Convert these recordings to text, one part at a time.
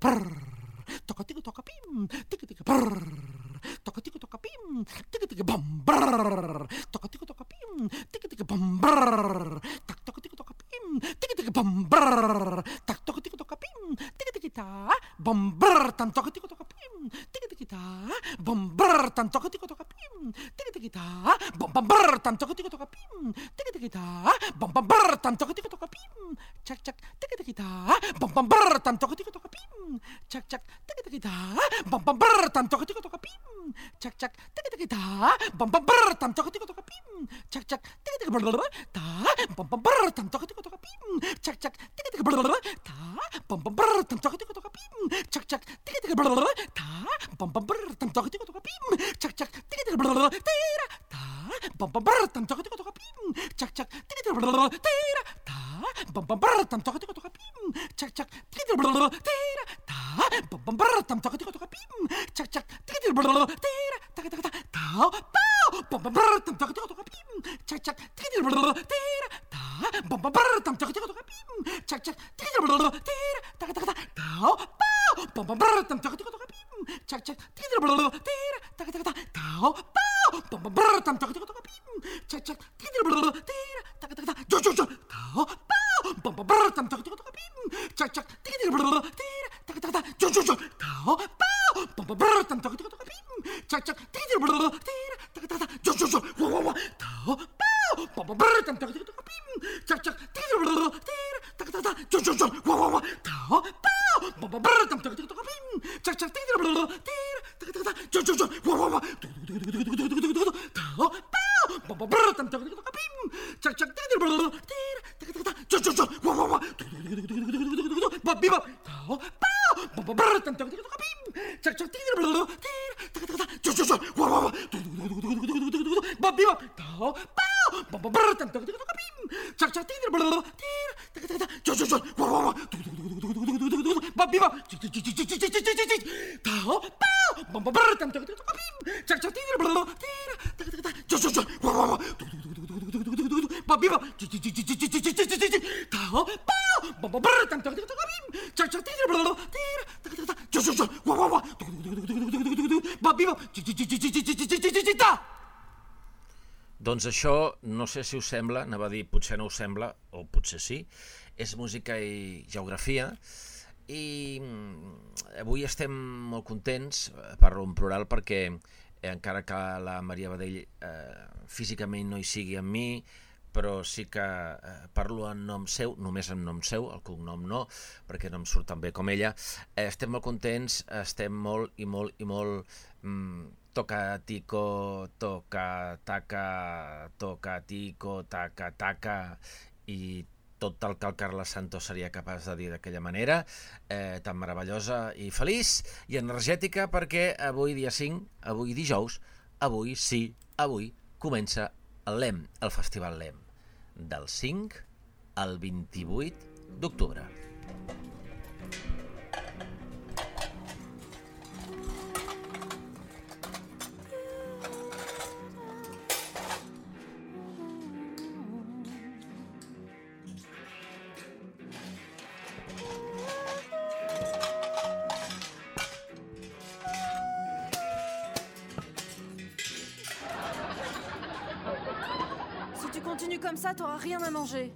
Prrr. チャチャテキテキブルブルティラタカタカタジョジョジョタオパオパパブルタンタカタカタカピンチャチャテキテキブルブルティ això, no sé si us sembla, anava a dir potser no us sembla, o potser sí, és música i geografia, i mm, avui estem molt contents, eh, parlo en plural perquè eh, encara que la Maria Badell eh, físicament no hi sigui amb mi, però sí que eh, parlo en nom seu, només en nom seu, el cognom no, perquè no em surt tan bé com ella. Eh, estem molt contents, estem molt i molt i molt mm, toca tico, toca taca, toca tico, taca taca, i tot el que el Carles Santos seria capaç de dir d'aquella manera, eh, tan meravellosa i feliç i energètica perquè avui dia 5, avui dijous, avui sí, avui comença el LEM, el Festival LEM, del 5 al 28 d'octubre. Rien à manger.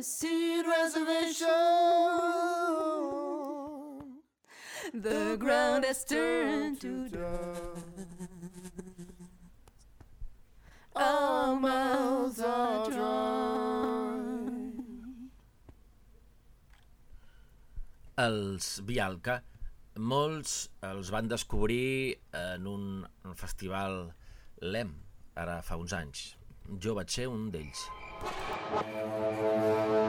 Tennessee reservation. The ground has turned to dust. Our mouths are dry. Els Bialca, molts els van descobrir en un festival LEM, ara fa uns anys. Jo vaig ser un d'ells. Música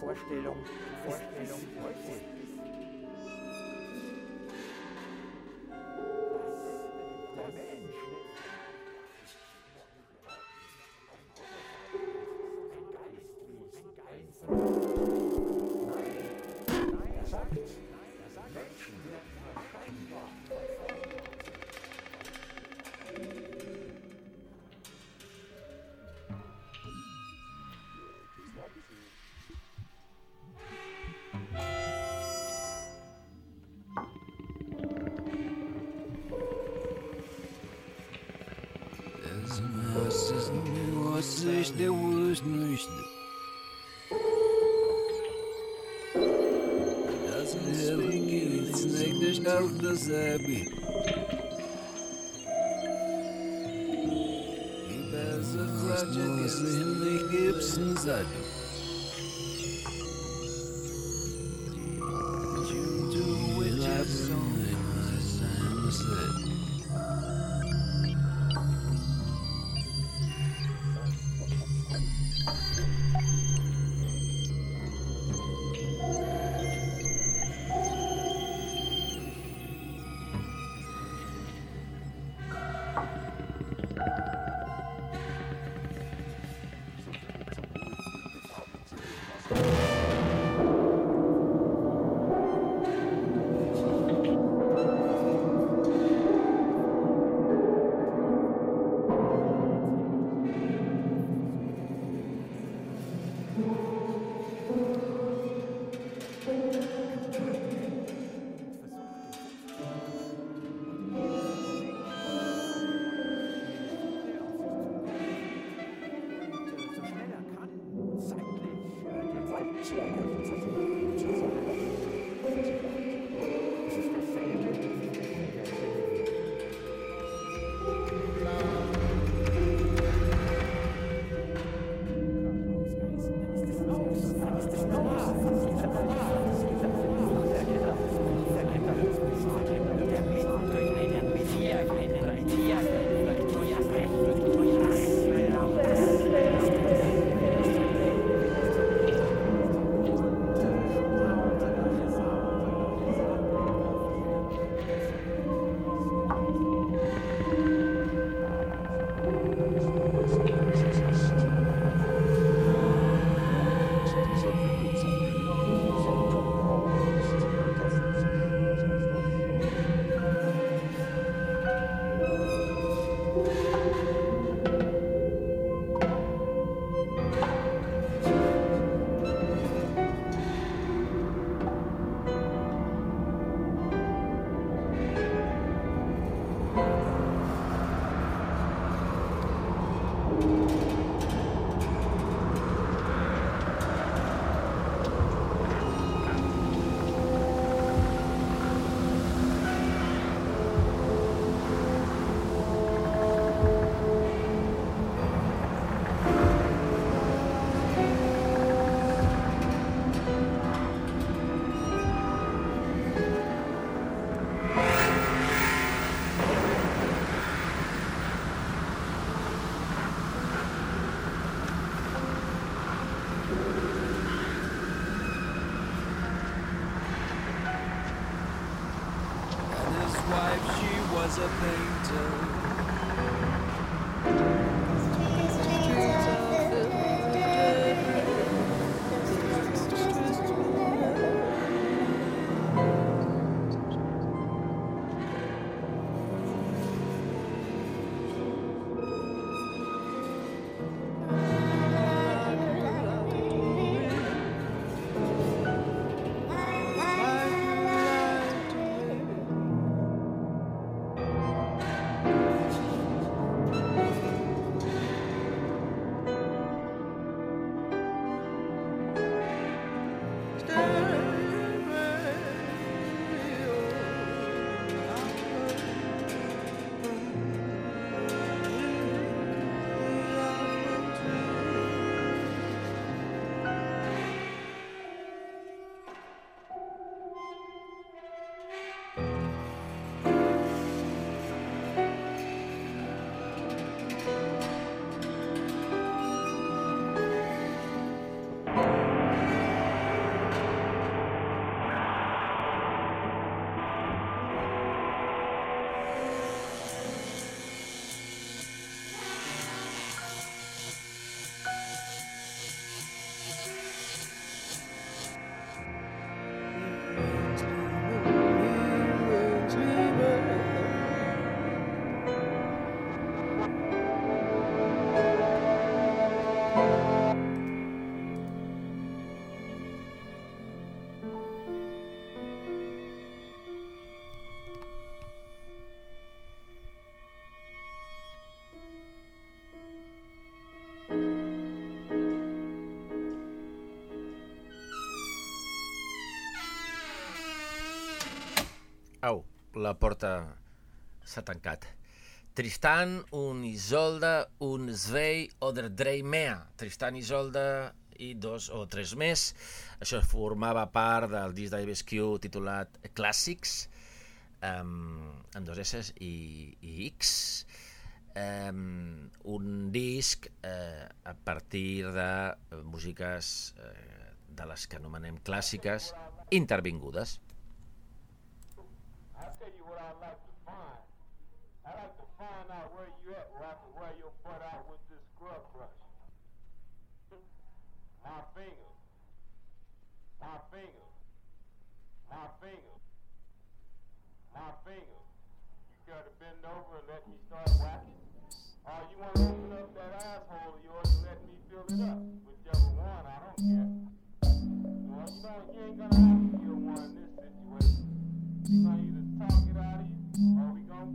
Vorstellung. Vorstellung. Vorstellung. merda, sabe? He passes such a Gibson, sabe? La porta s'ha tancat. Tristan, un Isolda, un Svei oder drei mehr. Tristan, Isolda i dos o tres més. Això formava part del disc d'IBSQ titulat Clàssics, um, amb dos S i, i X. Um, un disc eh, a partir de músiques eh, de les que anomenem clàssiques intervingudes. I can wear your butt out with this scrub brush. My fingers. My fingers. My fingers. My fingers. You to bend over and let me start whacking? Or you want to open up that asshole of yours and let me fill it up? Whichever one, I don't care. Well, you know, you ain't gonna have to kill one in this situation. We gonna either talk it out of you or we gonna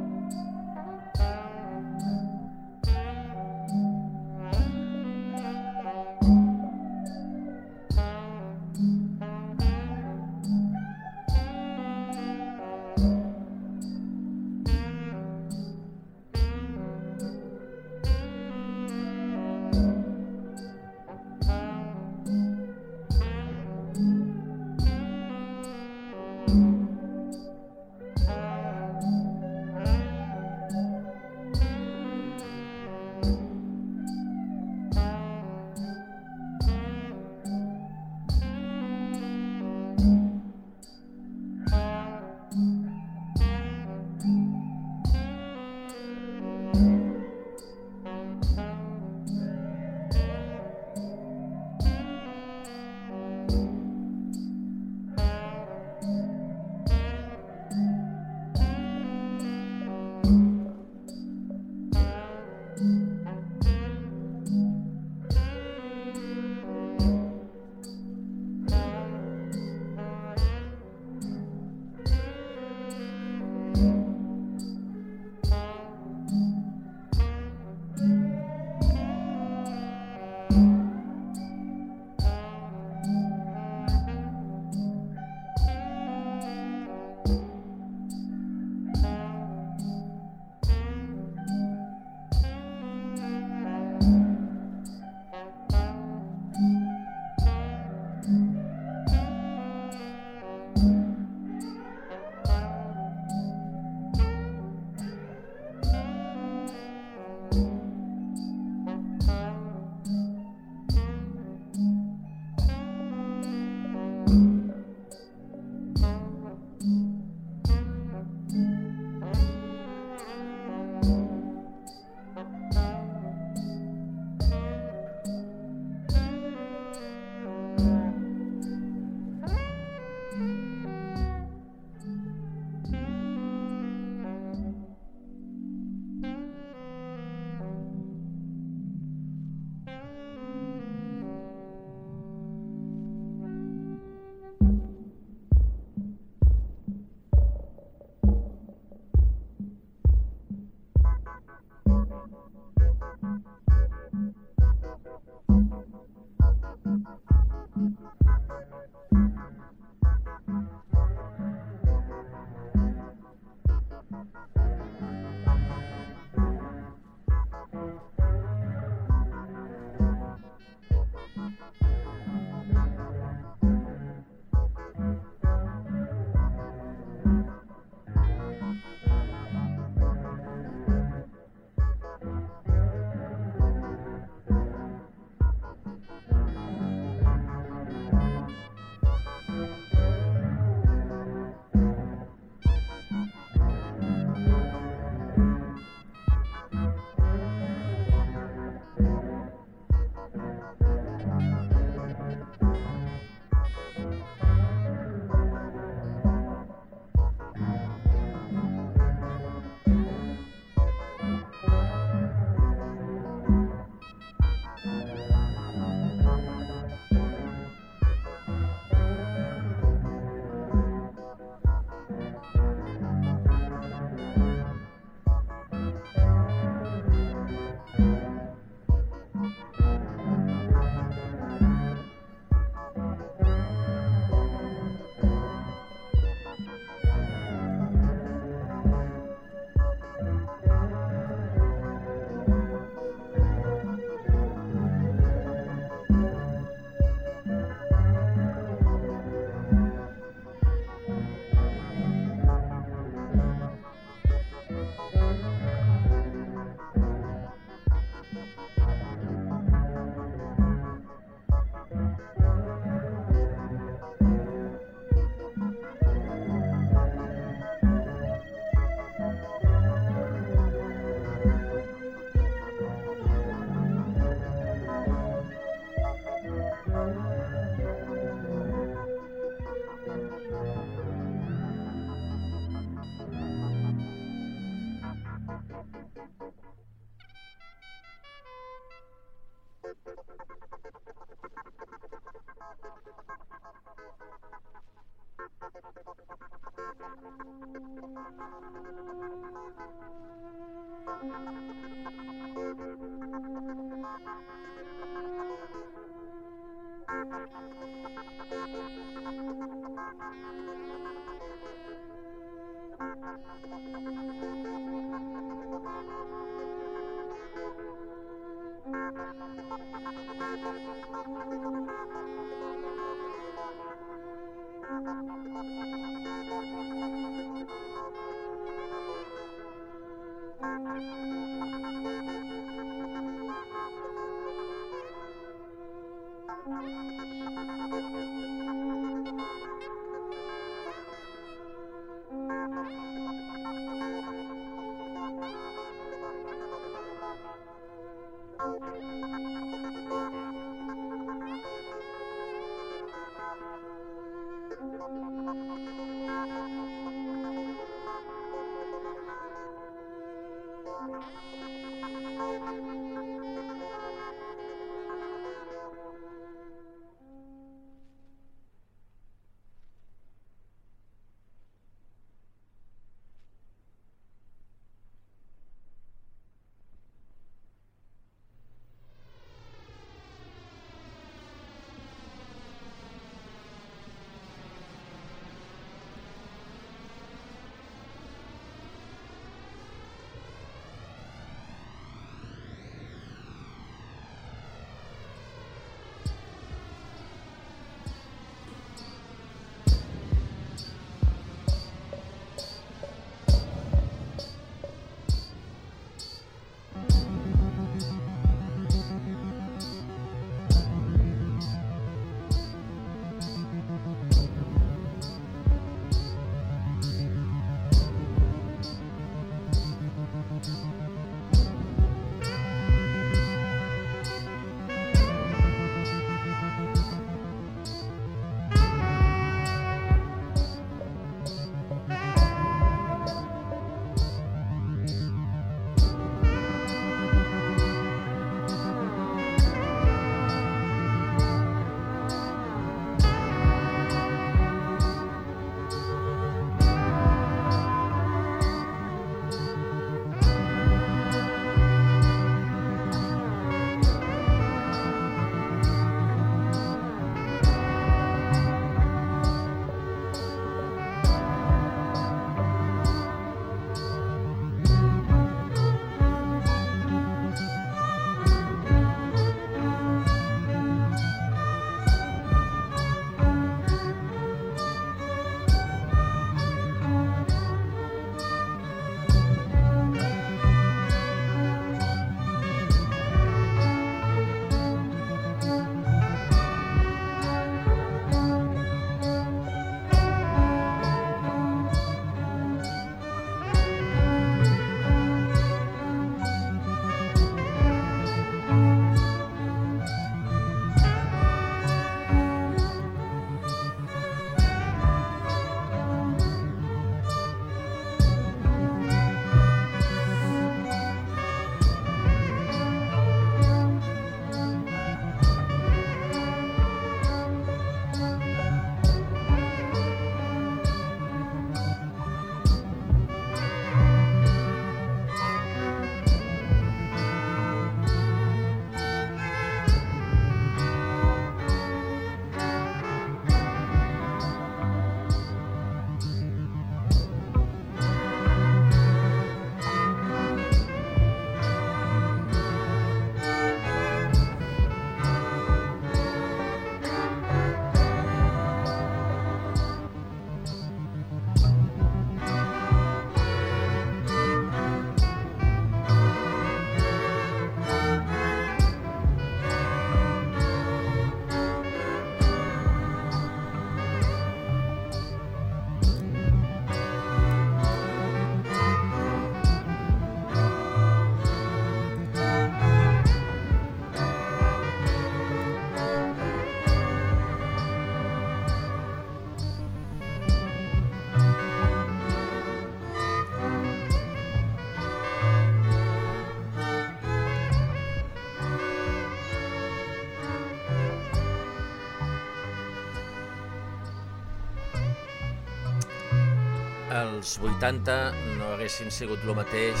Els 80 no haguessin sigut el mateix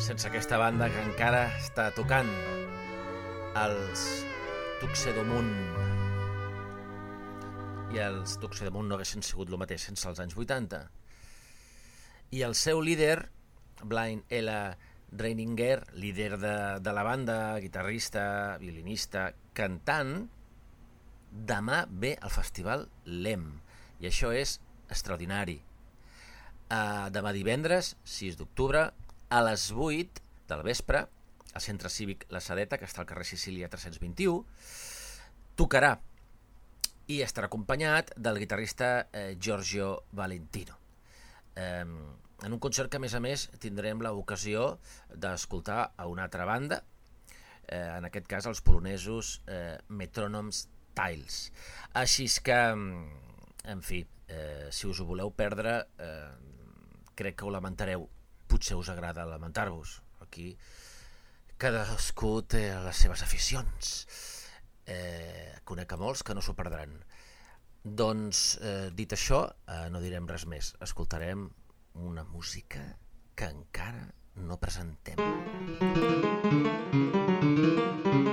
sense aquesta banda que encara està tocant, els Tuxedomun. I els Tuxedomun no haguessin sigut el mateix sense els anys 80. I el seu líder, Blind Ella Reininger, líder de, de la banda, guitarrista, violinista, cantant, demà ve al festival LEM. I això és extraordinari. Uh, demà divendres, 6 d'octubre, a les 8 del vespre, al Centre Cívic La Sadeta, que està al carrer Sicília 321, tocarà i estarà acompanyat del guitarrista eh, Giorgio Valentino. Eh, en un concert que, a més a més, tindrem l'ocasió d'escoltar a una altra banda, eh, en aquest cas els polonesos eh, Metronoms Tiles. Així és que, en fi, eh, si us ho voleu perdre, eh, crec que ho lamentareu. Potser us agrada lamentar-vos. Aquí cadascú té les seves aficions. Eh, conec a molts que no s'ho perdran. Doncs, eh, dit això, eh, no direm res més. Escoltarem una música que encara no presentem. Eduardo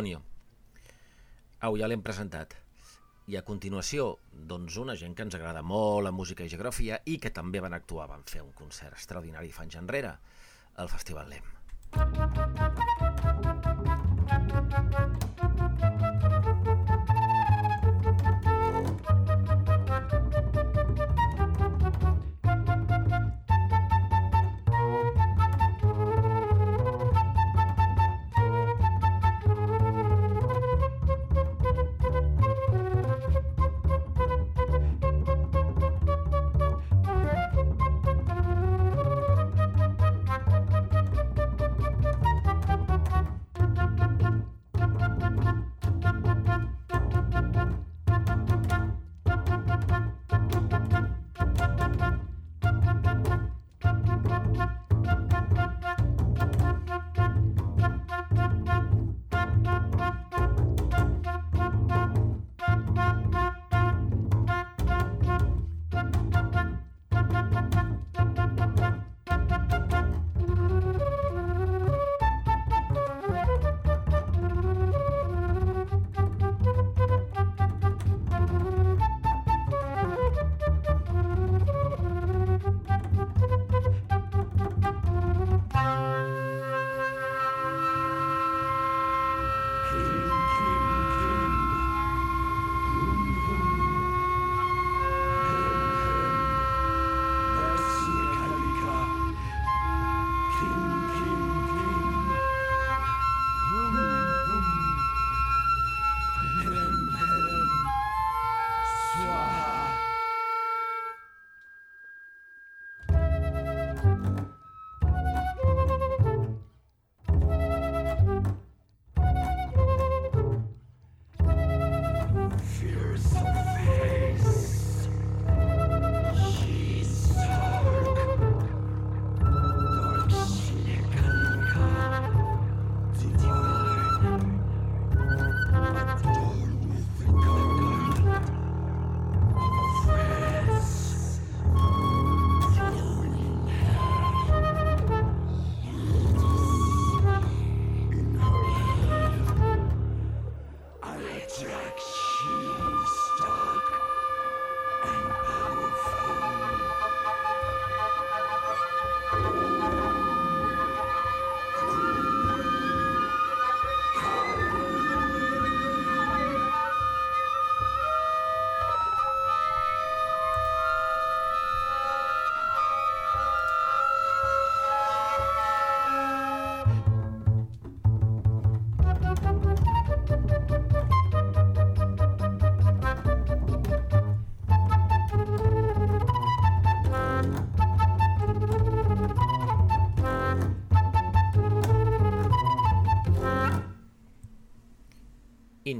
Polonio. Au, ja l'hem presentat. I a continuació, doncs una gent que ens agrada molt la música i geografia i que també van actuar, van fer un concert extraordinari fa anys enrere, al Festival LEM. Inhuman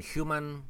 human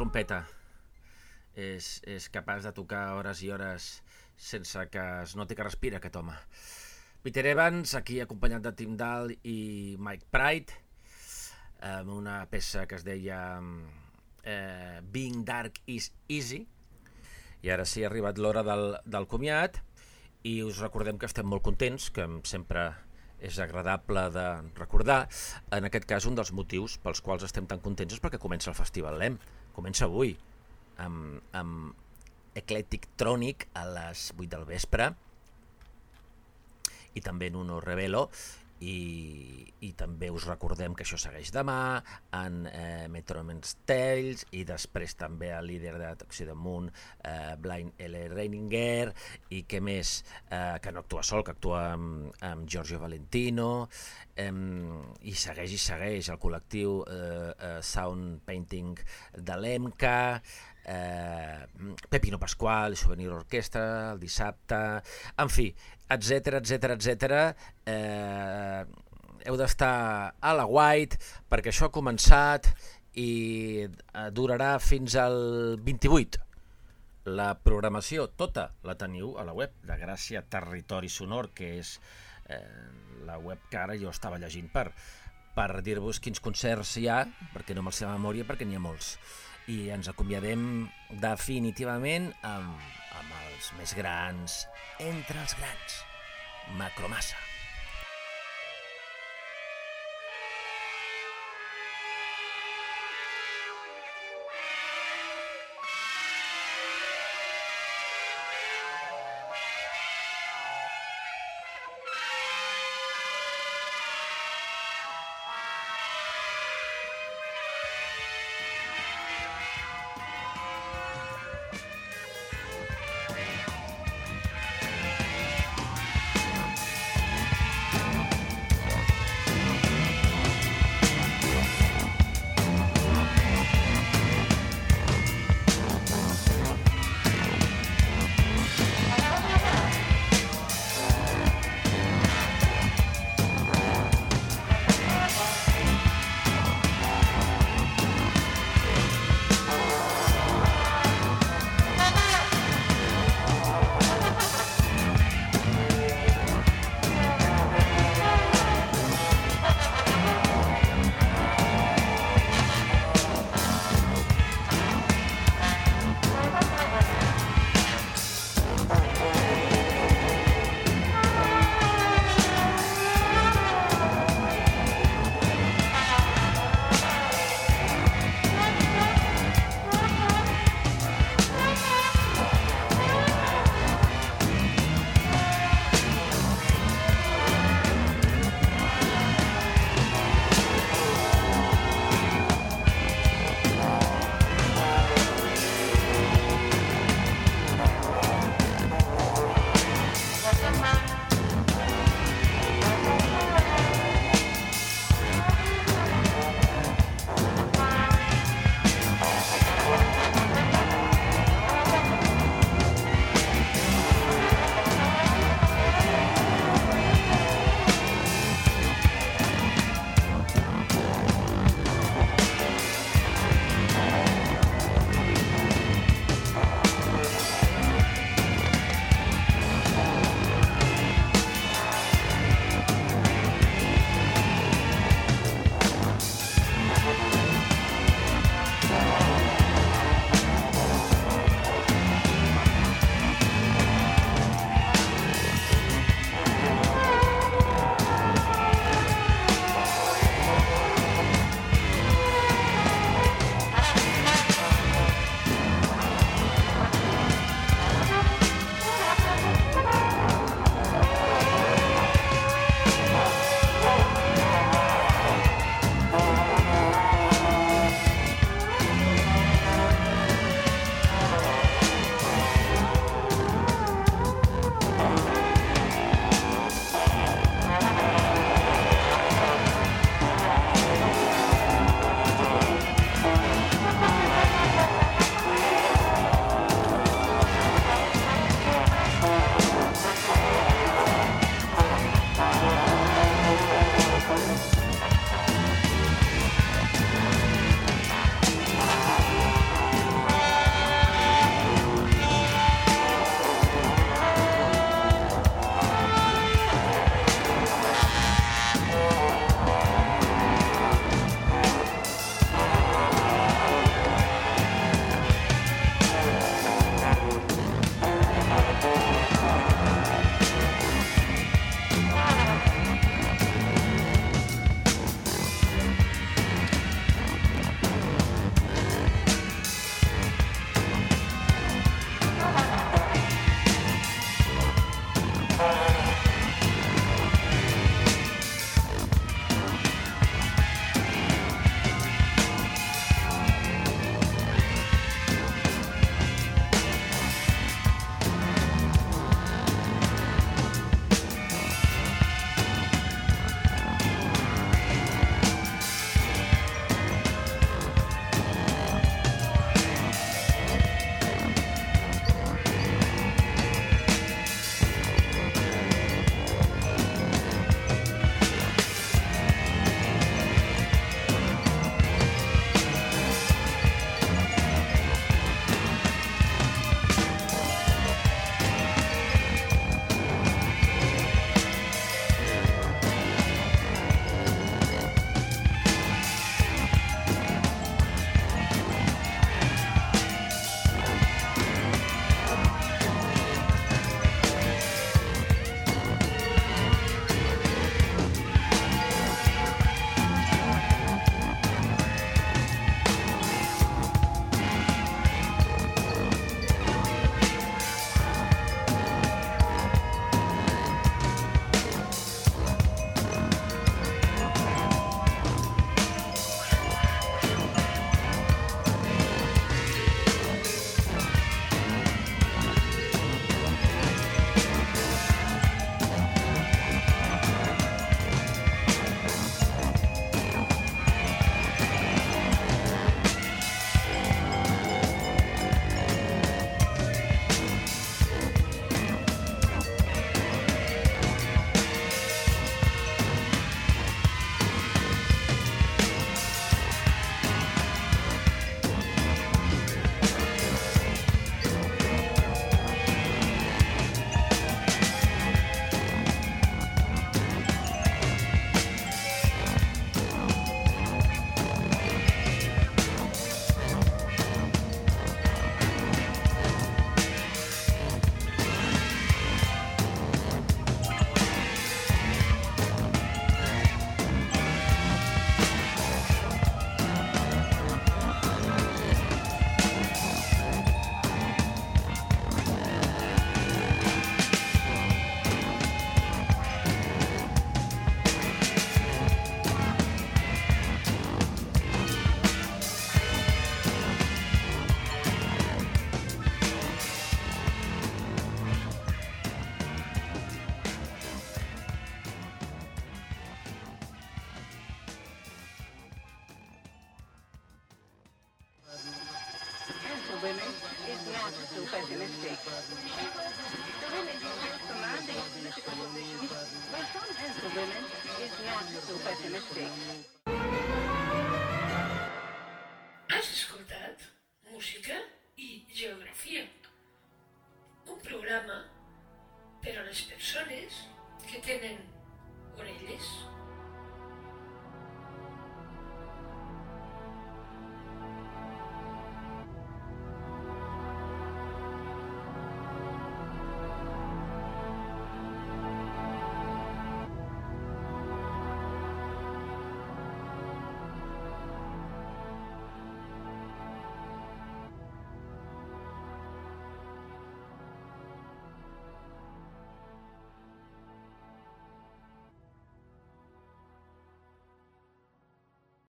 trompeta. És, és capaç de tocar hores i hores sense que es noti que respira aquest home. Peter Evans, aquí acompanyat de Tim Dahl i Mike Pride, amb una peça que es deia eh, Being Dark is Easy. I ara sí, ha arribat l'hora del, del comiat i us recordem que estem molt contents, que sempre és agradable de recordar. En aquest cas, un dels motius pels quals estem tan contents és perquè comença el Festival LEM. Comença avui, amb, amb Eclectic Tronic a les 8 del vespre i també en Uno Revelo i, i també us recordem que això segueix demà en eh, Metroman's Tales i després també el líder de Taxi de Moon eh, Blind L. Reininger i què més, eh, que no actua sol que actua amb, amb Giorgio Valentino. Eh, i segueix i segueix el col·lectiu eh, eh, Sound Painting de l'EMCA eh, Pepino Pasqual, Souvenir Orquestra, el dissabte, en fi, etc etc etc. Eh, heu d'estar a la White perquè això ha començat i eh, durarà fins al 28. La programació tota la teniu a la web de Gràcia Territori Sonor, que és eh, la web que ara jo estava llegint per, per dir-vos quins concerts hi ha, perquè no me'ls sé memòria, perquè n'hi ha molts i ens acomiadem definitivament amb, amb els més grans entre els grans. Macromassa